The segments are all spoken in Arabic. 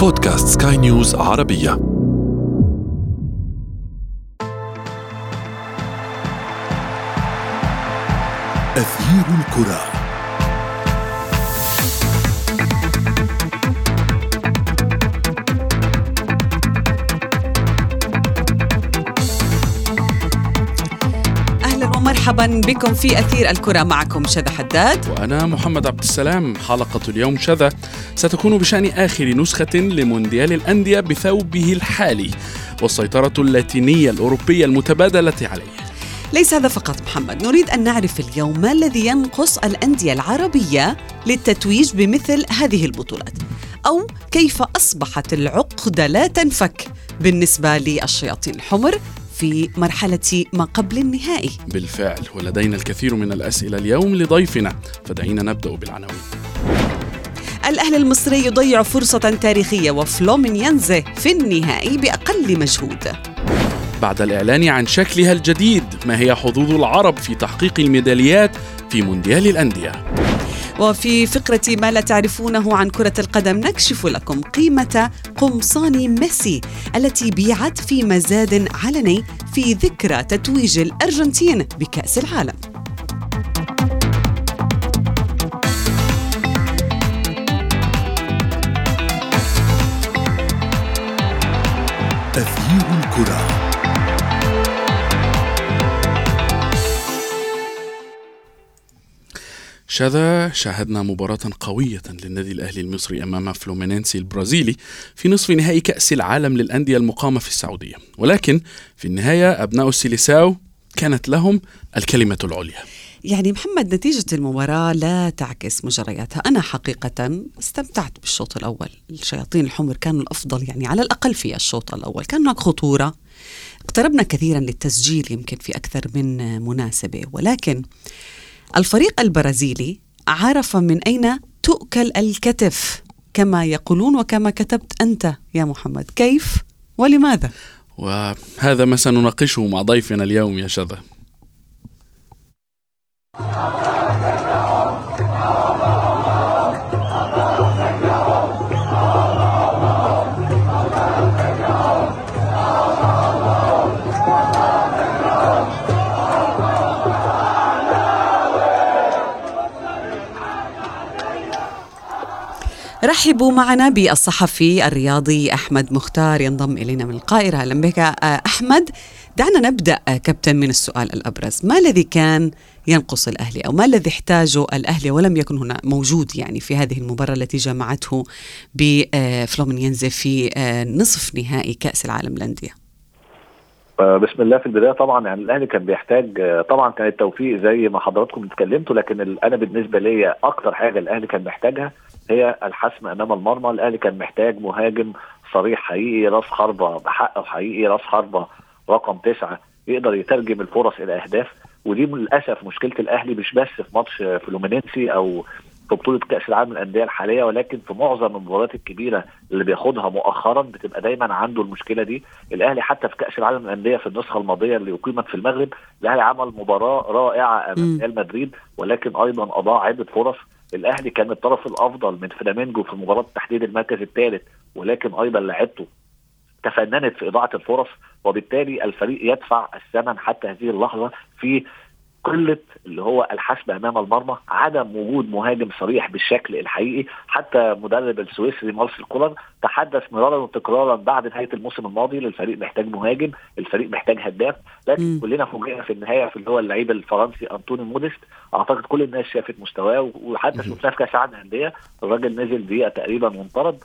بودكاست سكاي نيوز عربية. أثير الكرة. مرحبا بكم في أثير الكرة. معكم شذى حداد. وأنا محمد عبد السلام. حلقة اليوم شذى ستكون بشأن آخر نسخة لمونديال الأندية بثوبه الحالي والسيطرة اللاتينية الأوروبية المتبادلة عليه. ليس هذا فقط محمد. نريد أن نعرف اليوم ما الذي ينقص الأندية العربية للتتويج بمثل هذه البطولات. أو كيف أصبحت العقدة لا تنفك بالنسبة للشياطين. الحمر في مرحلة ما قبل النهائي. بالفعل ولدينا الكثير من الأسئلة اليوم لضيفنا فدعينا نبدأ بالعناوين. الأهلي المصري يضيع فرصة تاريخية وفلومينيانزي في النهائي بأقل مجهود. بعد الإعلان عن شكلها الجديد ما هي حظوظ العرب في تحقيق الميداليات في مونديال الأندية؟ وفي فقرة ما لا تعرفونه عن كرة القدم نكشف لكم قيمة قمصان ميسي التي بيعت في مزاد علني في ذكرى تتويج الأرجنتين بكأس العالم. شذا شاهدنا مباراة قوية للنادي الأهلي المصري أمام فلومينينسي البرازيلي في نصف نهائي كأس العالم للأندية المقامة في السعودية. ولكن في النهاية أبناء السيليساو كانت لهم الكلمة العليا. يعني محمد نتيجة المباراة لا تعكس مجرياتها. أنا حقيقة استمتعت بالشوط الأول. الشياطين الحمر كانوا الأفضل يعني على الأقل في الشوط الأول. كان هناك خطورة. اقتربنا كثيرا للتسجيل يمكن في أكثر من مناسبة. ولكن الفريق البرازيلي عرف من أين تؤكل الكتف كما يقولون وكما كتبت أنت يا محمد كيف ولماذا؟ وهذا ما سنناقشه مع ضيفنا اليوم يا شذا رحبوا معنا بالصحفي الرياضي أحمد مختار. ينضم إلينا من القاهرة. أهلا بك آه، أحمد. دعنا نبدأ آه، كابتن من السؤال الأبرز. ما الذي كان ينقص الأهلي أو ما الذي احتاجه الأهلي ولم يكن هنا موجود يعني في هذه المباراة التي جمعته بفلومينينزي آه، في نصف نهائي كأس العالم للأندية؟ بسم الله في البداية. طبعا يعني الأهلي كان بيحتاج طبعا كان التوفيق زي ما حضراتكم اتكلمتوا لكن أنا بالنسبة لي أكتر حاجة الأهلي كان محتاجها هي الحسم أمام المرمى. الأهلي كان محتاج مهاجم صريح حقيقي راس حربة بحقه حقيقي راس حربة رقم تسعة يقدر يترجم الفرص إلى أهداف. ودي للأسف مشكلة الأهلي مش بس في ماتش فلومينينسي أو في بطولة كأس العالم للأندية الحالية ولكن في معظم المباريات الكبيرة اللي بياخدها مؤخرا بتبقى دايما عنده المشكلة دي. الأهلي حتى في كأس العالم للأندية في النسخة الماضية اللي أقيمت في المغرب الأهلي عمل مباراة رائعة أمام ريال مدريد ولكن أيضا أضاع عدة فرص. الأهلي كان الطرف الأفضل من فلامينجو في مباراة تحديد المركز الثالث ولكن أيضا لعبته تفننت في إضاعة الفرص وبالتالي الفريق يدفع الثمن حتى هذه اللحظة في قلة اللي هو الحسم أمام المرمى عدم وجود مهاجم صريح بالشكل الحقيقي. حتى مدرب السويسري مارسيل كولر تحدث مرارا وتكرارا بعد نهاية الموسم الماضي للفريق محتاج مهاجم الفريق محتاج هداف. لكن م. كلنا فوجئنا في النهاية في اللي هو اللعيب الفرنسي انطوني موديست. أعتقد كل الناس شافت مستواه وحتى شفناه في كأس العالم للأندية. الراجل نزل دقيقة تقريبا وانطرد.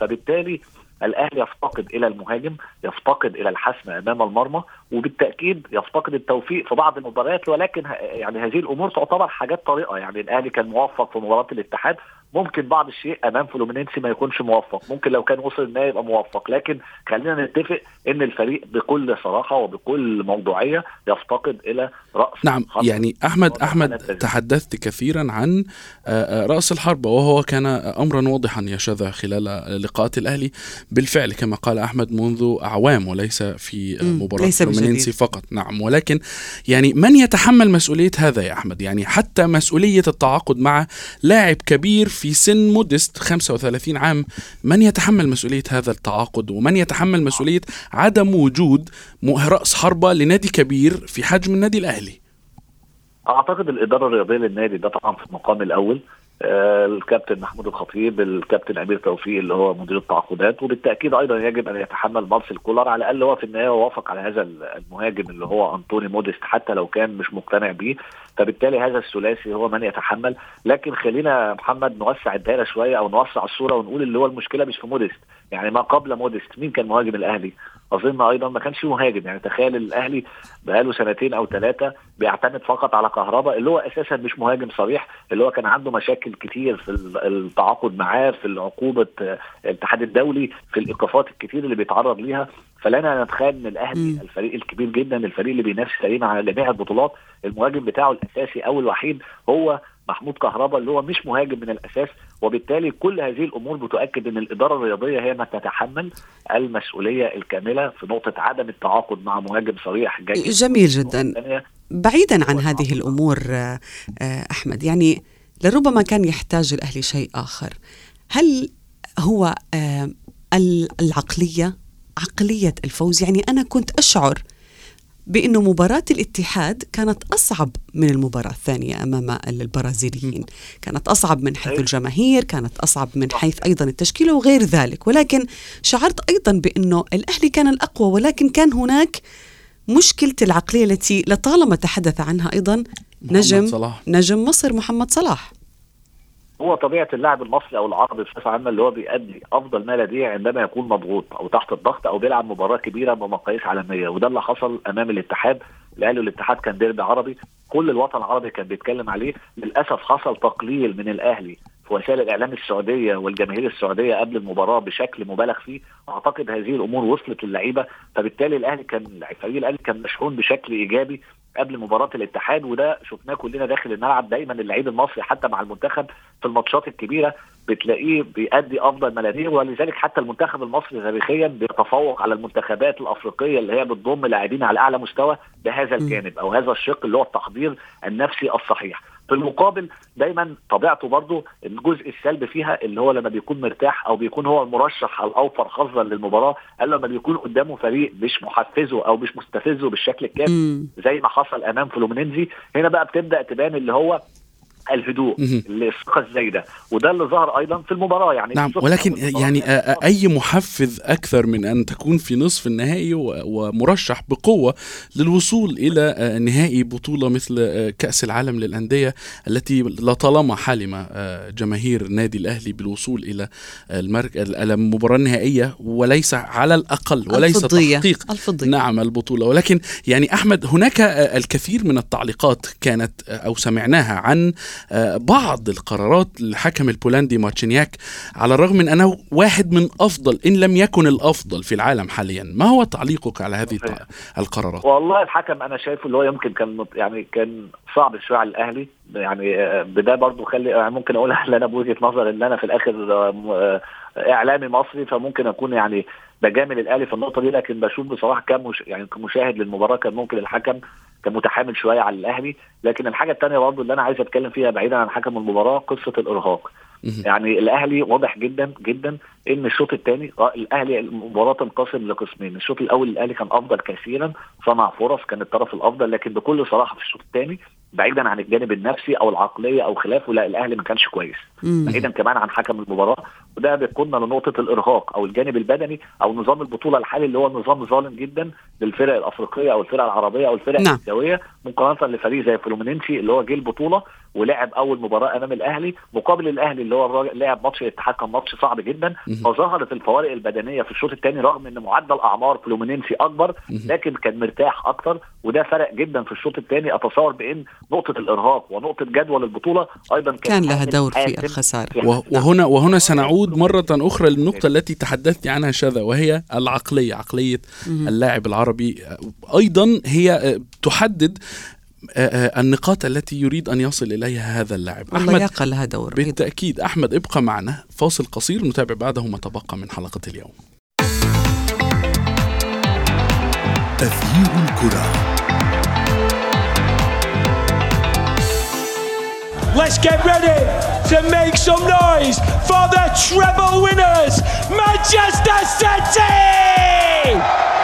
فبالتالي الأهلي يفتقد إلى المهاجم يفتقد إلى الحسم أمام المرمى وبالتأكيد يفتقد التوفيق في بعض المباريات ولكن يعني هذه الأمور تعتبر حاجات طريقه يعني الأهلي كان موفق في مباراة الاتحاد ممكن بعض الشيء أمام فلومينينسي ما يكونش موفق. ممكن لو كان وصل النهائي يبقى موفق. لكن خلينا نتفق إن الفريق بكل صراحة وبكل موضوعية يفتقد إلى رأس نعم يعني أحمد أحمد تحدثت كثيرا عن آه، آه، رأس الحربه وهو كان امرا واضحا يا شذا خلال لقاءات الأهلي. بالفعل كما قال أحمد منذ أعوام وليس في مباراة فلومينينسي فقط. نعم ولكن يعني من يتحمل مسؤولية هذا يا أحمد؟ يعني حتى مسؤولية التعاقد مع لاعب كبير في سن مودست 35 عام من يتحمل مسؤولية هذا التعاقد؟ ومن يتحمل مسؤولية عدم وجود رأس حربة لنادي كبير في حجم النادي الأهلي؟ أعتقد الإدارة الرياضية للنادي ده طبعا في المقام الأول. آه، الكابتن محمود الخطيب الكابتن أمير توفيق اللي هو مدير التعاقدات وبالتأكيد أيضا يجب أن يتحمل مارسيل كولر. على الأقل هو في النهاية وافق على هذا المهاجم اللي هو أنطوني موديست حتى لو كان مش مقتنع بيه. فبالتالي هذا الثلاثي هو من يتحمل. لكن خلينا محمد نوسع الدائره شوية أو نوسع الصورة ونقول اللي هو المشكلة مش في موديست. يعني ما قبل موديست مين كان مهاجم الأهلي؟ أظن أيضا ما كانش مهاجم. يعني تخيل الأهلي بقاله سنتين أو ثلاثة بيعتمد فقط على كهرباء اللي هو أساسا مش مهاجم صريح اللي هو كان عنده مشاكل كتير في التعاقد معاه في عقوبه الاتحاد الدولي في الإيقافات الكتير اللي بيتعرض ليها. فلنا نتخيل ان الأهلي الفريق الكبير جدا الفريق اللي بينافس تقريبا على جميع البطولات المهاجم بتاعه الأساسي أو الوحيد هو محمود كهربا اللي هو مش مهاجم من الأساس. وبالتالي كل هذه الأمور بتؤكد إن الإدارة الرياضية هي من تتحمل المسؤولية الكاملة في نقطة عدم التعاقد مع مهاجم صريح جيد. جميل جدا. بعيدا عن هذه الأمور آه، أحمد يعني لربما كان يحتاج الأهلي شيء آخر. هل هو آه، العقلية عقلية الفوز. يعني أنا كنت أشعر بأنه مباراة الاتحاد كانت أصعب من المباراة الثانية أمام البرازيليين. كانت أصعب من حيث الجماهير كانت أصعب من حيث أيضا التشكيلة وغير ذلك. ولكن شعرت أيضا بأنه الأهلي كان الأقوى ولكن كان هناك مشكلة العقلية التي لطالما تحدث عنها أيضا نجم صلاح. نجم مصر محمد صلاح. هو طبيعة اللاعب المصري أو العربي بصفة عامة اللي هو بيأدي أفضل ما لديه عندما يكون مضغوط أو تحت الضغط أو بيلعب مباراة كبيرة بمقاييس عالمية. وده اللي حصل أمام الاتحاد. الأهلي والاتحاد كان ديربي عربي. كل الوطن العربي كان بيتكلم عليه. للأسف حصل تقليل من الأهلي في وسائل الإعلام السعودية والجماهير السعودية قبل المباراة بشكل مبالغ فيه. أعتقد هذه الأمور وصلت للعيبة. فبالتالي الأهلي كان فريق الأهلي كان مشحون بشكل إيجابي. قبل مباراة الاتحاد وده شفناه كلنا داخل الملعب دايما اللعيب المصري حتى مع المنتخب في الماتشات الكبيرة بتلاقيه بيأدي أفضل ما لديه ولذلك حتى المنتخب المصري تاريخيا بيتفوق على المنتخبات الأفريقية اللي هي بتضم لاعبين على أعلى مستوى بهذا الجانب أو هذا الشق اللي هو التحضير النفسي الصحيح. في المقابل دايما طبيعته برضه الجزء السلبي فيها اللي هو لما بيكون مرتاح أو بيكون هو المرشح الاوفر حظا للمباراة قال لما بيكون قدامه فريق مش محفزه أو مش مستفزه بالشكل الكامل زي ما حصل أمام فلومينينزي. هنا بقى بتبدأ تبان اللي هو الهدوء الثقه الزايده وده اللي ظهر أيضا في المباراة يعني نعم ولكن يعني أي محفز أكثر من أن تكون في نصف النهائي ومرشح بقوة للوصول إلى نهائي بطولة مثل كأس العالم للأندية التي لطالما حلم جماهير نادي الأهلي بالوصول إلى المركز المباراة النهائية وليس على الأقل وليس الفضية. تحقيق الفضية. نعم البطولة ولكن يعني أحمد هناك الكثير من التعليقات كانت أو سمعناها عن آه، بعض القرارات الحكم البولندي مارتشينياك على الرغم من أنه واحد من أفضل إن لم يكن الأفضل في العالم حاليا. ما هو تعليقك على هذه القرارات؟ والله الحكم أنا شايفه اللي هو يمكن كان يعني كان صعب شوية على الأهلي. يعني آه، بدا برضه خلي يعني ممكن أقول أنا بوجهة نظر إن أنا في الآخر آه، إعلامي مصري فممكن أكون يعني بجامل الأهلي في النقطة دي لكن بشوف بصراحة كمش يعني كمشاهد للمباراة كان ممكن الحكم كان متحامل شوية على الأهلي لكن الحاجة الثانية برضه اللي أنا عايز أتكلم فيها بعيدا عن حكم المباراة قصة الإرهاق. يعني الأهلي واضح جدا جدا إن الشوط الثاني آه، الأهلي المباراة تنقسم لقسمين الشوط الأول الأهلي كان أفضل كثيرا صنع فرص كان الطرف الأفضل لكن بكل صراحة في الشوط الثاني بعيدا عن الجانب النفسي أو العقلية أو خلافه لا الأهلي ما كانش كويس. بعيدا كمان عن حكم المباراة وده بيقودنا لنقطه الإرهاق أو الجانب البدني أو نظام البطولة الحالي اللي هو نظام ظالم جدا للفرق الأفريقية أو الفرق العربية أو الفرق نعم. الاسيويه مقارنة لفريق زي فلومينينسي اللي هو جه البطوله ولعب أول مباراة أمام الأهلي مقابل الأهلي اللي هو لعب ماتش الاتحاد كان ماتش صعب جدا. فظهرت الفوارق البدنية في الشوط الثاني رغم إن معدل أعمار فلومينينسي أكبر لكن كان مرتاح أكتر وده فرق جدا في الشوط الثاني. أتصور بإن نقطة الإرهاق ونقطة جدول البطولة أيضا كان, كان لها دور في الخسارة. وهنا وهنا سنعود مرة أخرى للنقطة التي تحدثت عنها شذا وهي العقلية عقلية اللاعب العربي. أيضا هي تحدد النقاط التي يريد أن يصل إليها هذا اللاعب. أحمد يقع لها دور بالتأكيد. أحمد ابقى معنا. فاصل قصير نتابع بعده ما تبقى من حلقة اليوم. تغيير الكرة. Let's get ready to make some noise for the treble winners, Manchester City!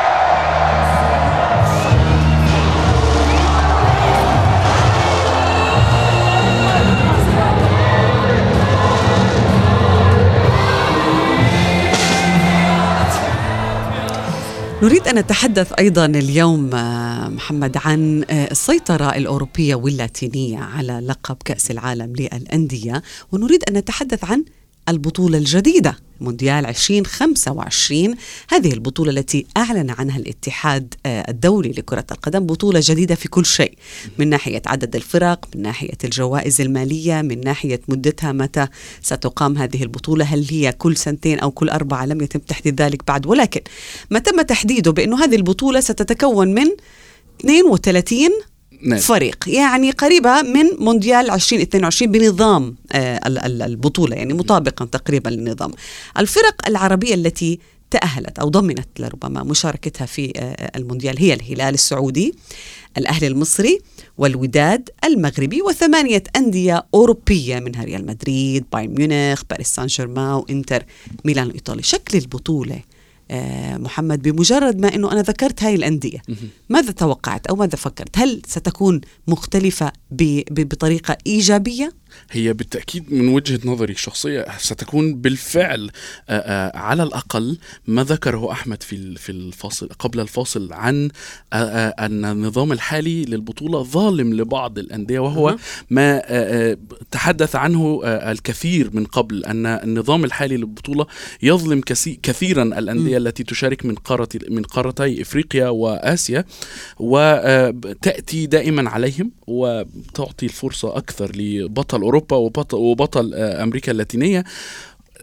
نريد أن نتحدث أيضا اليوم آه، محمد عن آه، السيطرة الأوروبية واللاتينية على لقب كأس العالم للأندية ونريد أن نتحدث عن البطولة الجديدة. مونديال 2025 هذه البطولة التي أعلن عنها الاتحاد آه، الدولي لكرة القدم بطولة جديدة في كل شيء من ناحية عدد الفرق من ناحية الجوائز المالية من ناحية مدتها متى ستقام هذه البطولة هل هي كل سنتين أو كل أربعة لم يتم تحديد ذلك بعد. ولكن ما تم تحديده بأنه هذه البطولة ستتكون من 32 نعم. فريق. يعني قريبة من مونديال 2022 بنظام آه، البطولة يعني مطابقا تقريبا للنظام. الفرق العربية التي تأهلت أو ضمنت لربما مشاركتها في آه، المونديال هي الهلال السعودي الأهلي المصري والوداد المغربي وثمانية أندية أوروبية منها ريال مدريد بايرن ميونخ باريس سان جيرمان وإنتر ميلان الإيطالي. شكل البطولة آه، محمد بمجرد ما إنه أنا ذكرت هاي الأندية ماذا توقعت أو ماذا فكرت؟ هل ستكون مختلفة بطريقة إيجابية؟ هي بالتأكيد من وجهة نظري الشخصية ستكون بالفعل على الأقل ما ذكره أحمد في في الفاصل قبل الفاصل عن أن النظام الحالي للبطولة ظالم لبعض الأندية وهو ما تحدث عنه الكثير من قبل أن النظام الحالي للبطولة يظلم كثيرا الأندية التي تشارك من قارة من قارتي إفريقيا وآسيا وتأتي دائما عليهم وتعطي الفرصة أكثر لبطل أوروبا وبطل, وبطل آه، أمريكا اللاتينية.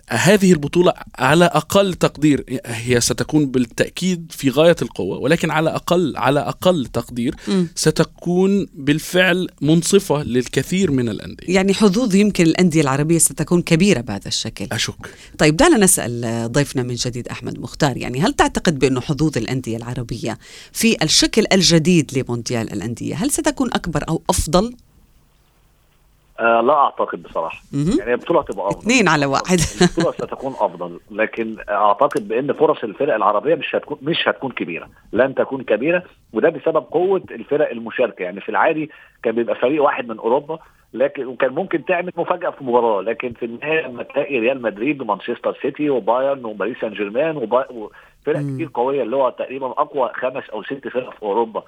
هذه البطولة على أقل تقدير هي ستكون بالتأكيد في غاية القوة ولكن على أقل على أقل تقدير م. ستكون بالفعل منصفة للكثير من الأندية. يعني حظوظ يمكن الأندية العربية ستكون كبيرة بهذا الشكل. أشك. طيب دعنا نسأل ضيفنا من جديد أحمد مختار يعني هل تعتقد بأنه حظوظ الأندية العربية في الشكل الجديد لمونديال الأندية هل ستكون أكبر أو أفضل؟ آه لا أعتقد بصراحة. مم. يعني البطوله هتبقى أفضل. اثنين على واحد. البطولة ستكون أفضل لكن أعتقد بأن فرص الفرق العربية مش هتكون مش هتكون كبيرة. لن تكون كبيرة وده بسبب قوة الفرق المشاركة. يعني في العادي كان بيبقى فريق واحد من أوروبا لكن وكان ممكن تعمل مفاجأة في مباراة لكن في النهاية لما تلاقي ريال مدريد ومانشستر سيتي وبايرن وباريس سان جيرمان وفرق كتير قوية اللي هو تقريبا أقوى خمس أو ست فرق في أوروبا.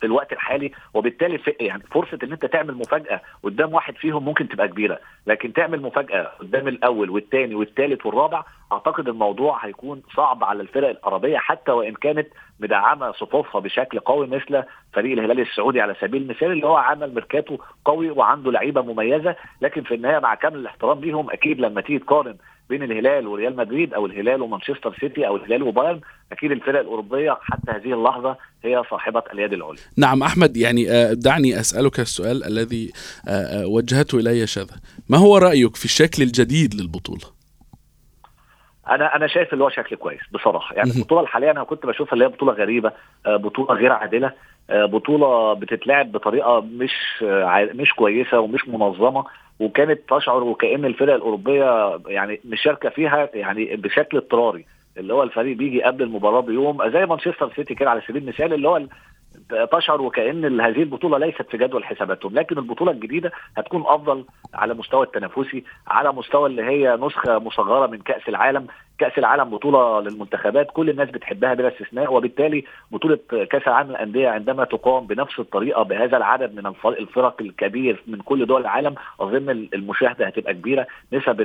في الوقت الحالي وبالتالي في يعني فرصة إن أنت تعمل مفاجأة قدام واحد فيهم ممكن تبقى كبيرة. لكن تعمل مفاجأة قدام الأول والثاني والثالث والرابع أعتقد الموضوع هيكون صعب على الفرق العربيه حتى وإن كانت مدعمة صفوفها بشكل قوي مثل فريق الهلال السعودي على سبيل المثال اللي هو عمل ميركاتو قوي وعنده لعيبة مميزة. لكن في النهاية مع كامل الاحترام ليهم أكيد لما تيجي تقارن بين الهلال وريال مدريد أو الهلال ومانشستر سيتي أو الهلال وبايرن أكيد الفرق الأوروبية حتى هذه اللحظة هي صاحبة اليد العليا. نعم أحمد يعني آه، دعني أسألك السؤال الذي آه، آه، وجهته إلي شذا، ما هو رأيك في الشكل الجديد للبطولة؟ أنا أنا شايف اللي هو شكل كويس بصراحة يعني البطولة الحالية أنا كنت بشوفها اللي هي بطولة غريبة بطولة غير عادلة بطولة بتتلعب بطريقة مش مش كويسة ومش منظمة وكانت تشعر وكأن الفرق الأوروبية يعني مشاركة فيها يعني بشكل اضطراري. اللي هو الفريق بيجي قبل المباراة بيوم زي مانشستر سيتي كده على سبيل المثال اللي هو تشعر وكأن هذه البطولة ليست في جدول حساباتهم. لكن البطولة الجديدة هتكون أفضل على مستوى التنافسي على مستوى اللي هي نسخة مصغرة من كأس العالم. كأس العالم بطولة للمنتخبات كل الناس بتحبها بلا استثناء وبالتالي بطولة كأس العالم للأندية عندما تقام بنفس الطريقة بهذا العدد من الفرق الكبير من كل دول العالم أظن المشاهدة هتبقى كبيرة نسب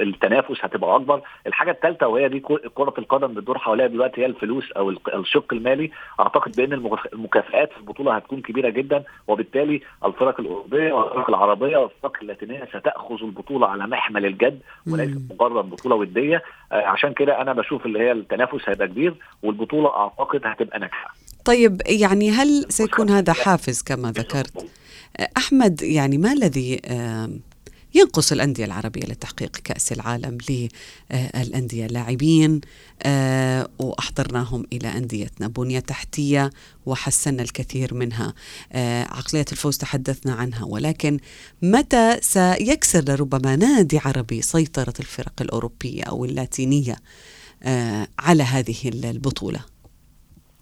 التنافس هتبقى أكبر. الحاجة الثالثه وهي دي كرة القدم بتدور حواليها دلوقتي هي الفلوس أو الشق المالي. أعتقد بأن المكافئات في البطولة هتكون كبيرة جدا وبالتالي الفرق الأوروبية والفرق العربية والفرق اللاتينية ستأخذ البطولة على محمل الجد وليس مجرد بطولة ودية. عشان كده أنا بشوف اللي هي التنافس هيبقى كبير والبطولة أعتقد هتبقى ناجحة. طيب يعني هل سيكون هذا حافز كما ذكرت؟ أحمد يعني ما الذي ينقص الأندية العربية لتحقيق كأس العالم للأندية اللاعبين آه، وأحضرناهم إلى أنديتنا بنية تحتية وحسنا الكثير منها. آه، عقلية الفوز تحدثنا عنها ولكن متى سيكسر لربما نادي عربي سيطرة الفرق الأوروبية أو اللاتينية آه، على هذه البطولة؟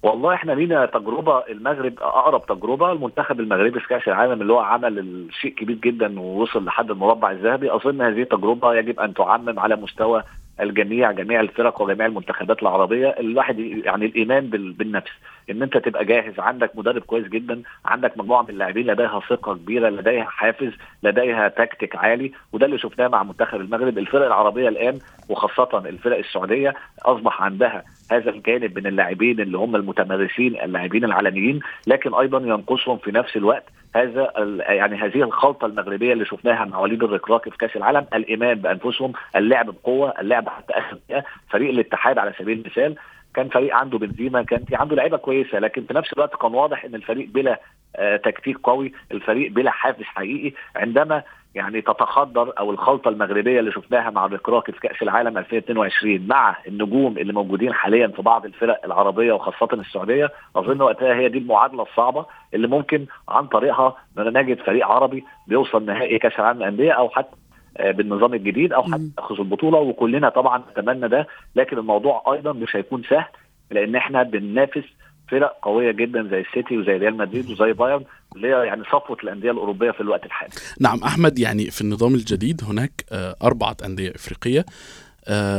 والله إحنا لينا تجربة المغرب أقرب تجربة المنتخب المغربي في كأس العالم اللي هو عمل الشيء كبير جدا ووصل لحد المربع الذهبي. أظن هذه التجربه يجب أن تعمم على مستوى الجميع جميع الفرق وجميع المنتخبات العربية. الواحد يعني الإيمان بالنفس. إن أنت تبقى جاهز. عندك مدرب كويس جدا عندك مجموعة من اللاعبين لديها ثقة كبيرة لديها حافز لديها تكتيك عالي وده اللي شفناه مع منتخب المغرب. الفرق العربية الآن وخاصة الفرق السعودية أصبح عندها هذا الجانب من اللاعبين اللي هم المتمرسين اللاعبين العالميين لكن أيضا ينقصهم في نفس الوقت هذا يعني هذه الخلطة المغربية اللي شفناها مع وليد الركراكي في كأس العالم. الإيمان بأنفسهم اللعب بقوة اللعب حتى اخر فريق الاتحاد على سبيل المثال. كان فريق عنده بنزيما كان في عنده لعيبة كويسة لكن في نفس الوقت كان واضح إن الفريق بلا آه تكتيك قوي الفريق بلا حافز حقيقي. عندما يعني تتخدر أو الخلطة المغربية اللي شفناها مع الكراكي في كأس العالم 2022 مع النجوم اللي موجودين حاليا في بعض الفرق العربية وخاصة السعودية أظن وقتها هي دي المعادلة الصعبة اللي ممكن عن طريقها نجد فريق عربي بيوصل نهائي كأس العالم للأندية أو حتى بالنظام الجديد أو حتى ياخذ البطولة وكلنا طبعا نتمنى ده لكن الموضوع أيضا مش هيكون سهل لأن إحنا بننافس فرق قوية جدا زي السيتي وزي ريال مدريد وزي بايرن اللي هي يعني صفوة الأندية الأوروبية في الوقت الحالي. نعم أحمد يعني في النظام الجديد هناك آه، أربعة أندية إفريقية آه،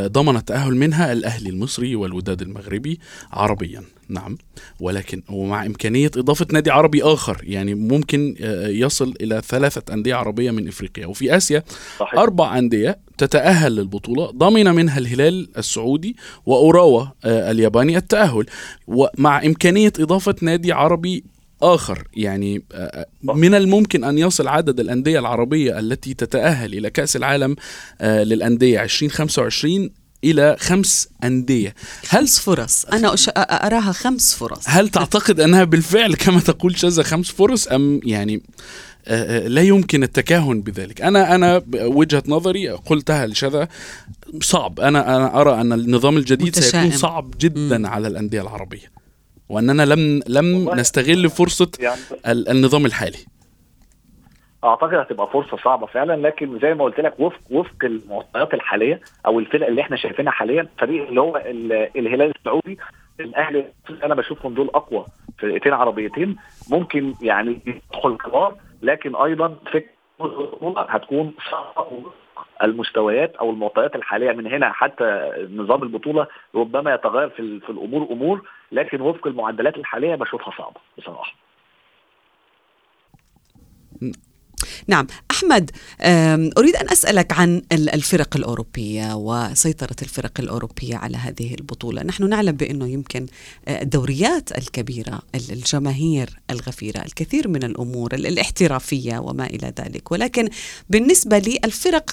ضمن التأهل منها الأهلي المصري والوداد المغربي عربيا. نعم. ولكن ومع إمكانية إضافة نادي عربي آخر يعني ممكن آه، يصل إلى ثلاثة أندية عربية من إفريقيا. وفي آسيا صحيح. أربع أندية تتأهل للبطولة ضمن منها الهلال السعودي وأوراوا الياباني التأهل. ومع إمكانية إضافة نادي عربي آخر يعني آه، آه، من الممكن أن يصل عدد الأندية العربية التي تتأهل إلى كأس العالم آه، للأندية 2025 إلى خمس أندية. هل فرص. أنا أراها خمس فرص. هل تعتقد أنها بالفعل كما تقول شذا خمس فرص أم يعني لا يمكن التكهن بذلك؟ أنا أنا وجهة نظري قلتها لشذا صعب. أنا أنا أرى أن النظام الجديد متشائم. سيكون صعب جدا م. على الأندية العربية. واننا لم لم نستغل فرصة يعني النظام الحالي. أعتقد هتبقى فرصة صعبة فعلا لكن زي ما قلت لك وفق وفق المعطيات الحالية أو الفرق اللي إحنا شايفينها حاليا الفريق اللي هو الهلال السعودي الأهلي أنا بشوفهم دول أقوى فرقتين عربيتين ممكن يعني يدخل كبار لكن أيضا فكرة هتكون صعبة. المستويات أو المعطيات الحالية من هنا حتى نظام البطولة ربما يتغير في, في الأمور أمور لكن وفق المعدلات الحالية بشوفها صعبة بصراحة. نعم. أحمد أريد أن أسألك عن الفرق الأوروبية وسيطرة الفرق الأوروبية على هذه البطولة. نحن نعلم بأنه يمكن آه، الدوريات الكبيرة الجماهير الغفيرة الكثير من الأمور الاحترافية وما إلى ذلك. ولكن بالنسبة للفرق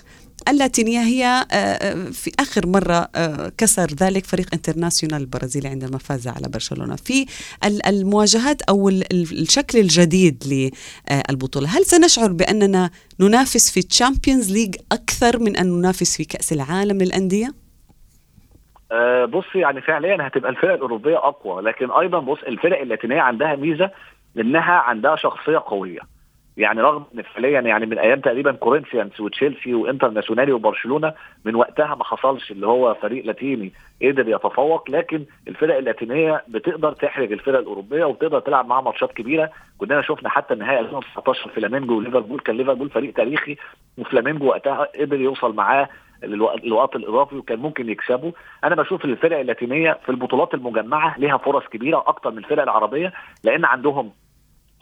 اللاتينية هي آه، آه، في آخر مرة آه، كسر ذلك فريق انترناسيونال البرازيلي عندما فاز على برشلونة في المواجهات أو الشكل الجديد للبطولة هل سنشعر بأننا ننافس في Champions League أكثر من أن ننافس في كأس العالم للأندية؟ بص يعني فعليا هتبقى الفرق الأوروبية أقوى لكن أيضا بص الفرق اللاتينية عندها ميزة إنها عندها شخصية قوية يعني رغم إن فعليا يعني من أيام تقريبا كورنثيانز وتشيلسي وانترناسيونال وبرشلونة من وقتها ما حصلش اللي هو فريق لاتيني قدر يتفوق لكن الفرق اللاتينية بتقدر تحرج الفرق الأوروبية وبتقدر تلعب معاها ماتشات كبيرة. كنا شفنا حتى النهائي 2019 فلامينجو وليفربول كان ليفربول فريق تاريخي وفلامينجو وقتها قدر يوصل معاه الوقت الإضافي وكان ممكن يكسبوا أنا بشوف الفرق اللاتينية في البطولات المجمعة ليها فرص كبيرة أكتر من الفرق العربية لأن عندهم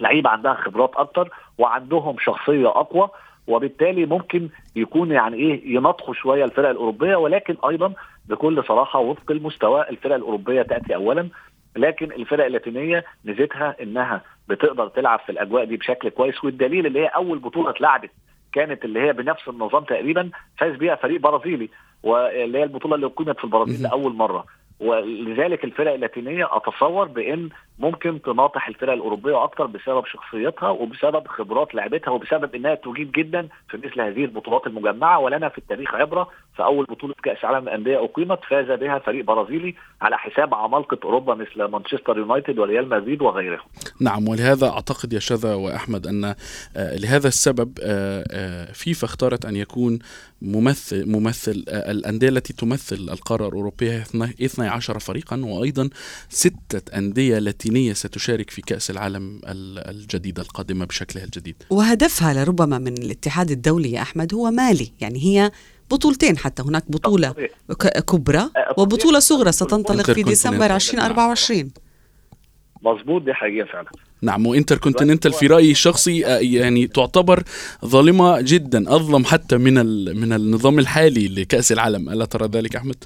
لعيبه عندها خبرات أكتر وعندهم شخصية أقوى وبالتالي ممكن يكون يعني إيه ينطحوا شوية الفرق الأوروبية ولكن أيضا بكل صراحة وفق المستوى الفرق الأوروبية تأتي اولا. لكن الفرق اللاتينية ميزتها إنها بتقدر تلعب في الأجواء دي بشكل كويس والدليل اللي هي أول بطولة اتلعبت كانت اللي هي بنفس النظام تقريبا فاز بيها فريق برازيلي واللي هي البطولة اللي أقيمت في البرازيل لأول مرة. ولذلك الفرق اللاتينية أتصور بإن ممكن تناطح الفرق الأوروبية أكتر بسبب شخصيتها وبسبب خبرات لعبتها وبسبب إنها تجيد جدا في مثل هذه البطولات المجمعة ولنا في التاريخ عبرة في أول بطولة كأس عالم الأندية أقيمت فاز بها فريق برازيلي على حساب عمالقة أوروبا مثل مانشستر يونايتد وريال مدريد وغيرهم. نعم ولهذا أعتقد يا شذا وأحمد أن آه، لهذا السبب آه، آه، فيفا اختارت أن يكون ممثل ممثل الأندية التي تمثل القارة الأوروبية 12 فريقا وأيضا ستة أندية لاتينيه ستشارك في كأس العالم الجديدة القادمة بشكلها الجديد. وهدفها لربما من الاتحاد الدولي يا أحمد هو مالي يعني هي بطولتين حتى هناك بطولة كبرى أه، وبطولة صغرى ستنطلق في ديسمبر 2024 مظبوط دي حقيقة فعلا. نعم وإنتر كونتيننتال في رأيي الشخصي أه، يعني تعتبر ظالمة جدا أظلم حتى من من النظام الحالي لكأس العالم. ألا ترى ذلك أحمد؟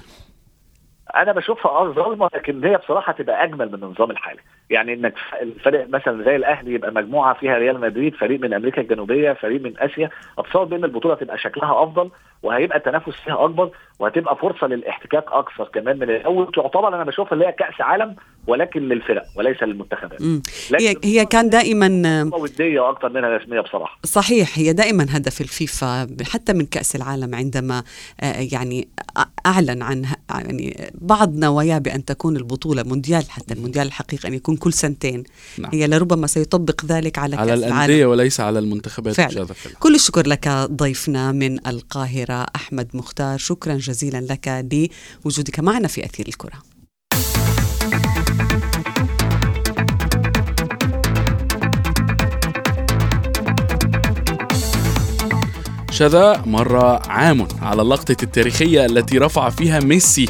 أنا بشوفها آه لكن هي بصراحه تبقى اجمل من النظام الحالي. يعني انك الفريق مثلا زي الاهلي يبقى مجموعه فيها ريال مدريد فريق من أمريكا الجنوبيه فريق من اسيا اتصور بان البطولة تبقى شكلها افضل. وهيبقى التنافس فيها أكبر وهتبقى فرصة للاحتكاك أكثر كمان من الأول. تعتبر أنا بشوفها اللي هي كأس عالم ولكن للفرق وليس للمنتخبات. هي هي كان دائما ودية أكثر منها رسمية بصراحة. صحيح هي دائما هدف الفيفا حتى من كأس العالم عندما آه، يعني أعلن عن يعني بعض نواياه بان تكون البطولة مونديال حتى المونديال الحقيقي أن يكون كل سنتين. نعم. هي لربما سيطبق ذلك على على كأس الأندية وليس على المنتخبات فعلا. كل الشكر لك ضيفنا من القاهرة أحمد مختار. شكرا جزيلا لك لوجودك معنا في أثير الكرة. شذا مر عام على اللقطة التاريخية التي رفع فيها ميسي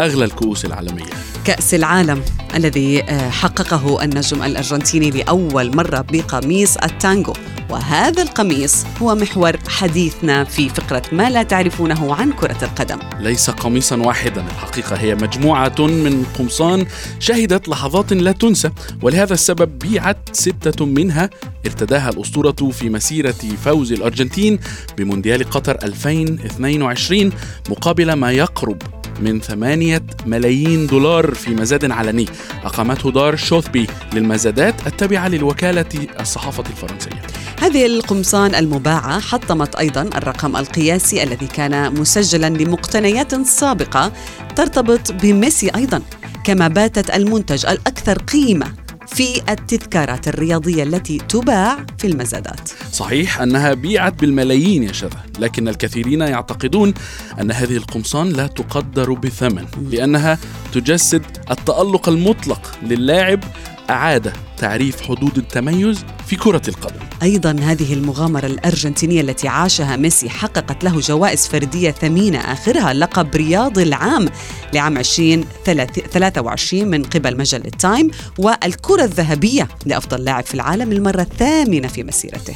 أغلى الكؤوس العالمية. كأس العالم الذي آه، حققه النجم الأرجنتيني لأول مرة بقميص التانجو. وهذا القميص هو محور حديثنا في فقرة ما لا تعرفونه عن كرة القدم. ليس قميصا واحدا الحقيقة هي مجموعة من قمصان شهدت لحظات لا تنسى ولهذا السبب بيعت ستة منها. ارتداها الأسطورة في مسيرة فوز الأرجنتين بمونديال قطر 2022 مقابل ما يقرب من ثمانية ملايين دولار في مزاد علني. أقامته دار شوثبي للمزادات التابعة للوكالة الصحافة الفرنسية. هذه القمصان المباعة حطمت أيضا الرقم القياسي الذي كان مسجلا لمقتنيات سابقة ترتبط بميسي أيضا كما باتت المنتج الأكثر قيمة في التذكارات الرياضية التي تباع في المزادات. صحيح أنها بيعت بالملايين يا شذا لكن الكثيرين يعتقدون أن هذه القمصان لا تقدر بثمن لأنها تجسد التألق المطلق للاعب أعاد تعريف حدود التميز في كرة القدم. أيضا هذه المغامرة الأرجنتينية التي عاشها ميسي حققت له جوائز فردية ثمينة آخرها لقب رياض العام لعام 2023 من قبل مجلة تايم والكرة الذهبية لأفضل لاعب في العالم المرة الثامنة في مسيرته.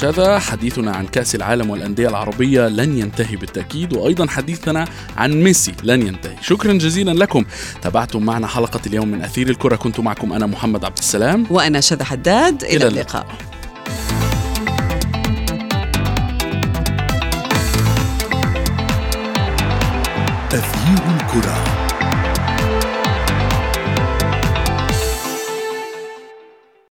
شذا حديثنا عن كأس العالم والأندية العربية لن ينتهي بالتأكيد وأيضا حديثنا عن ميسي لن ينتهي. شكرا جزيلا لكم. تابعتم معنا حلقة اليوم من أثير الكرة. كنت معكم أنا محمد عبد السلام. وأنا شذا حداد. إلى, إلى اللقاء. أثير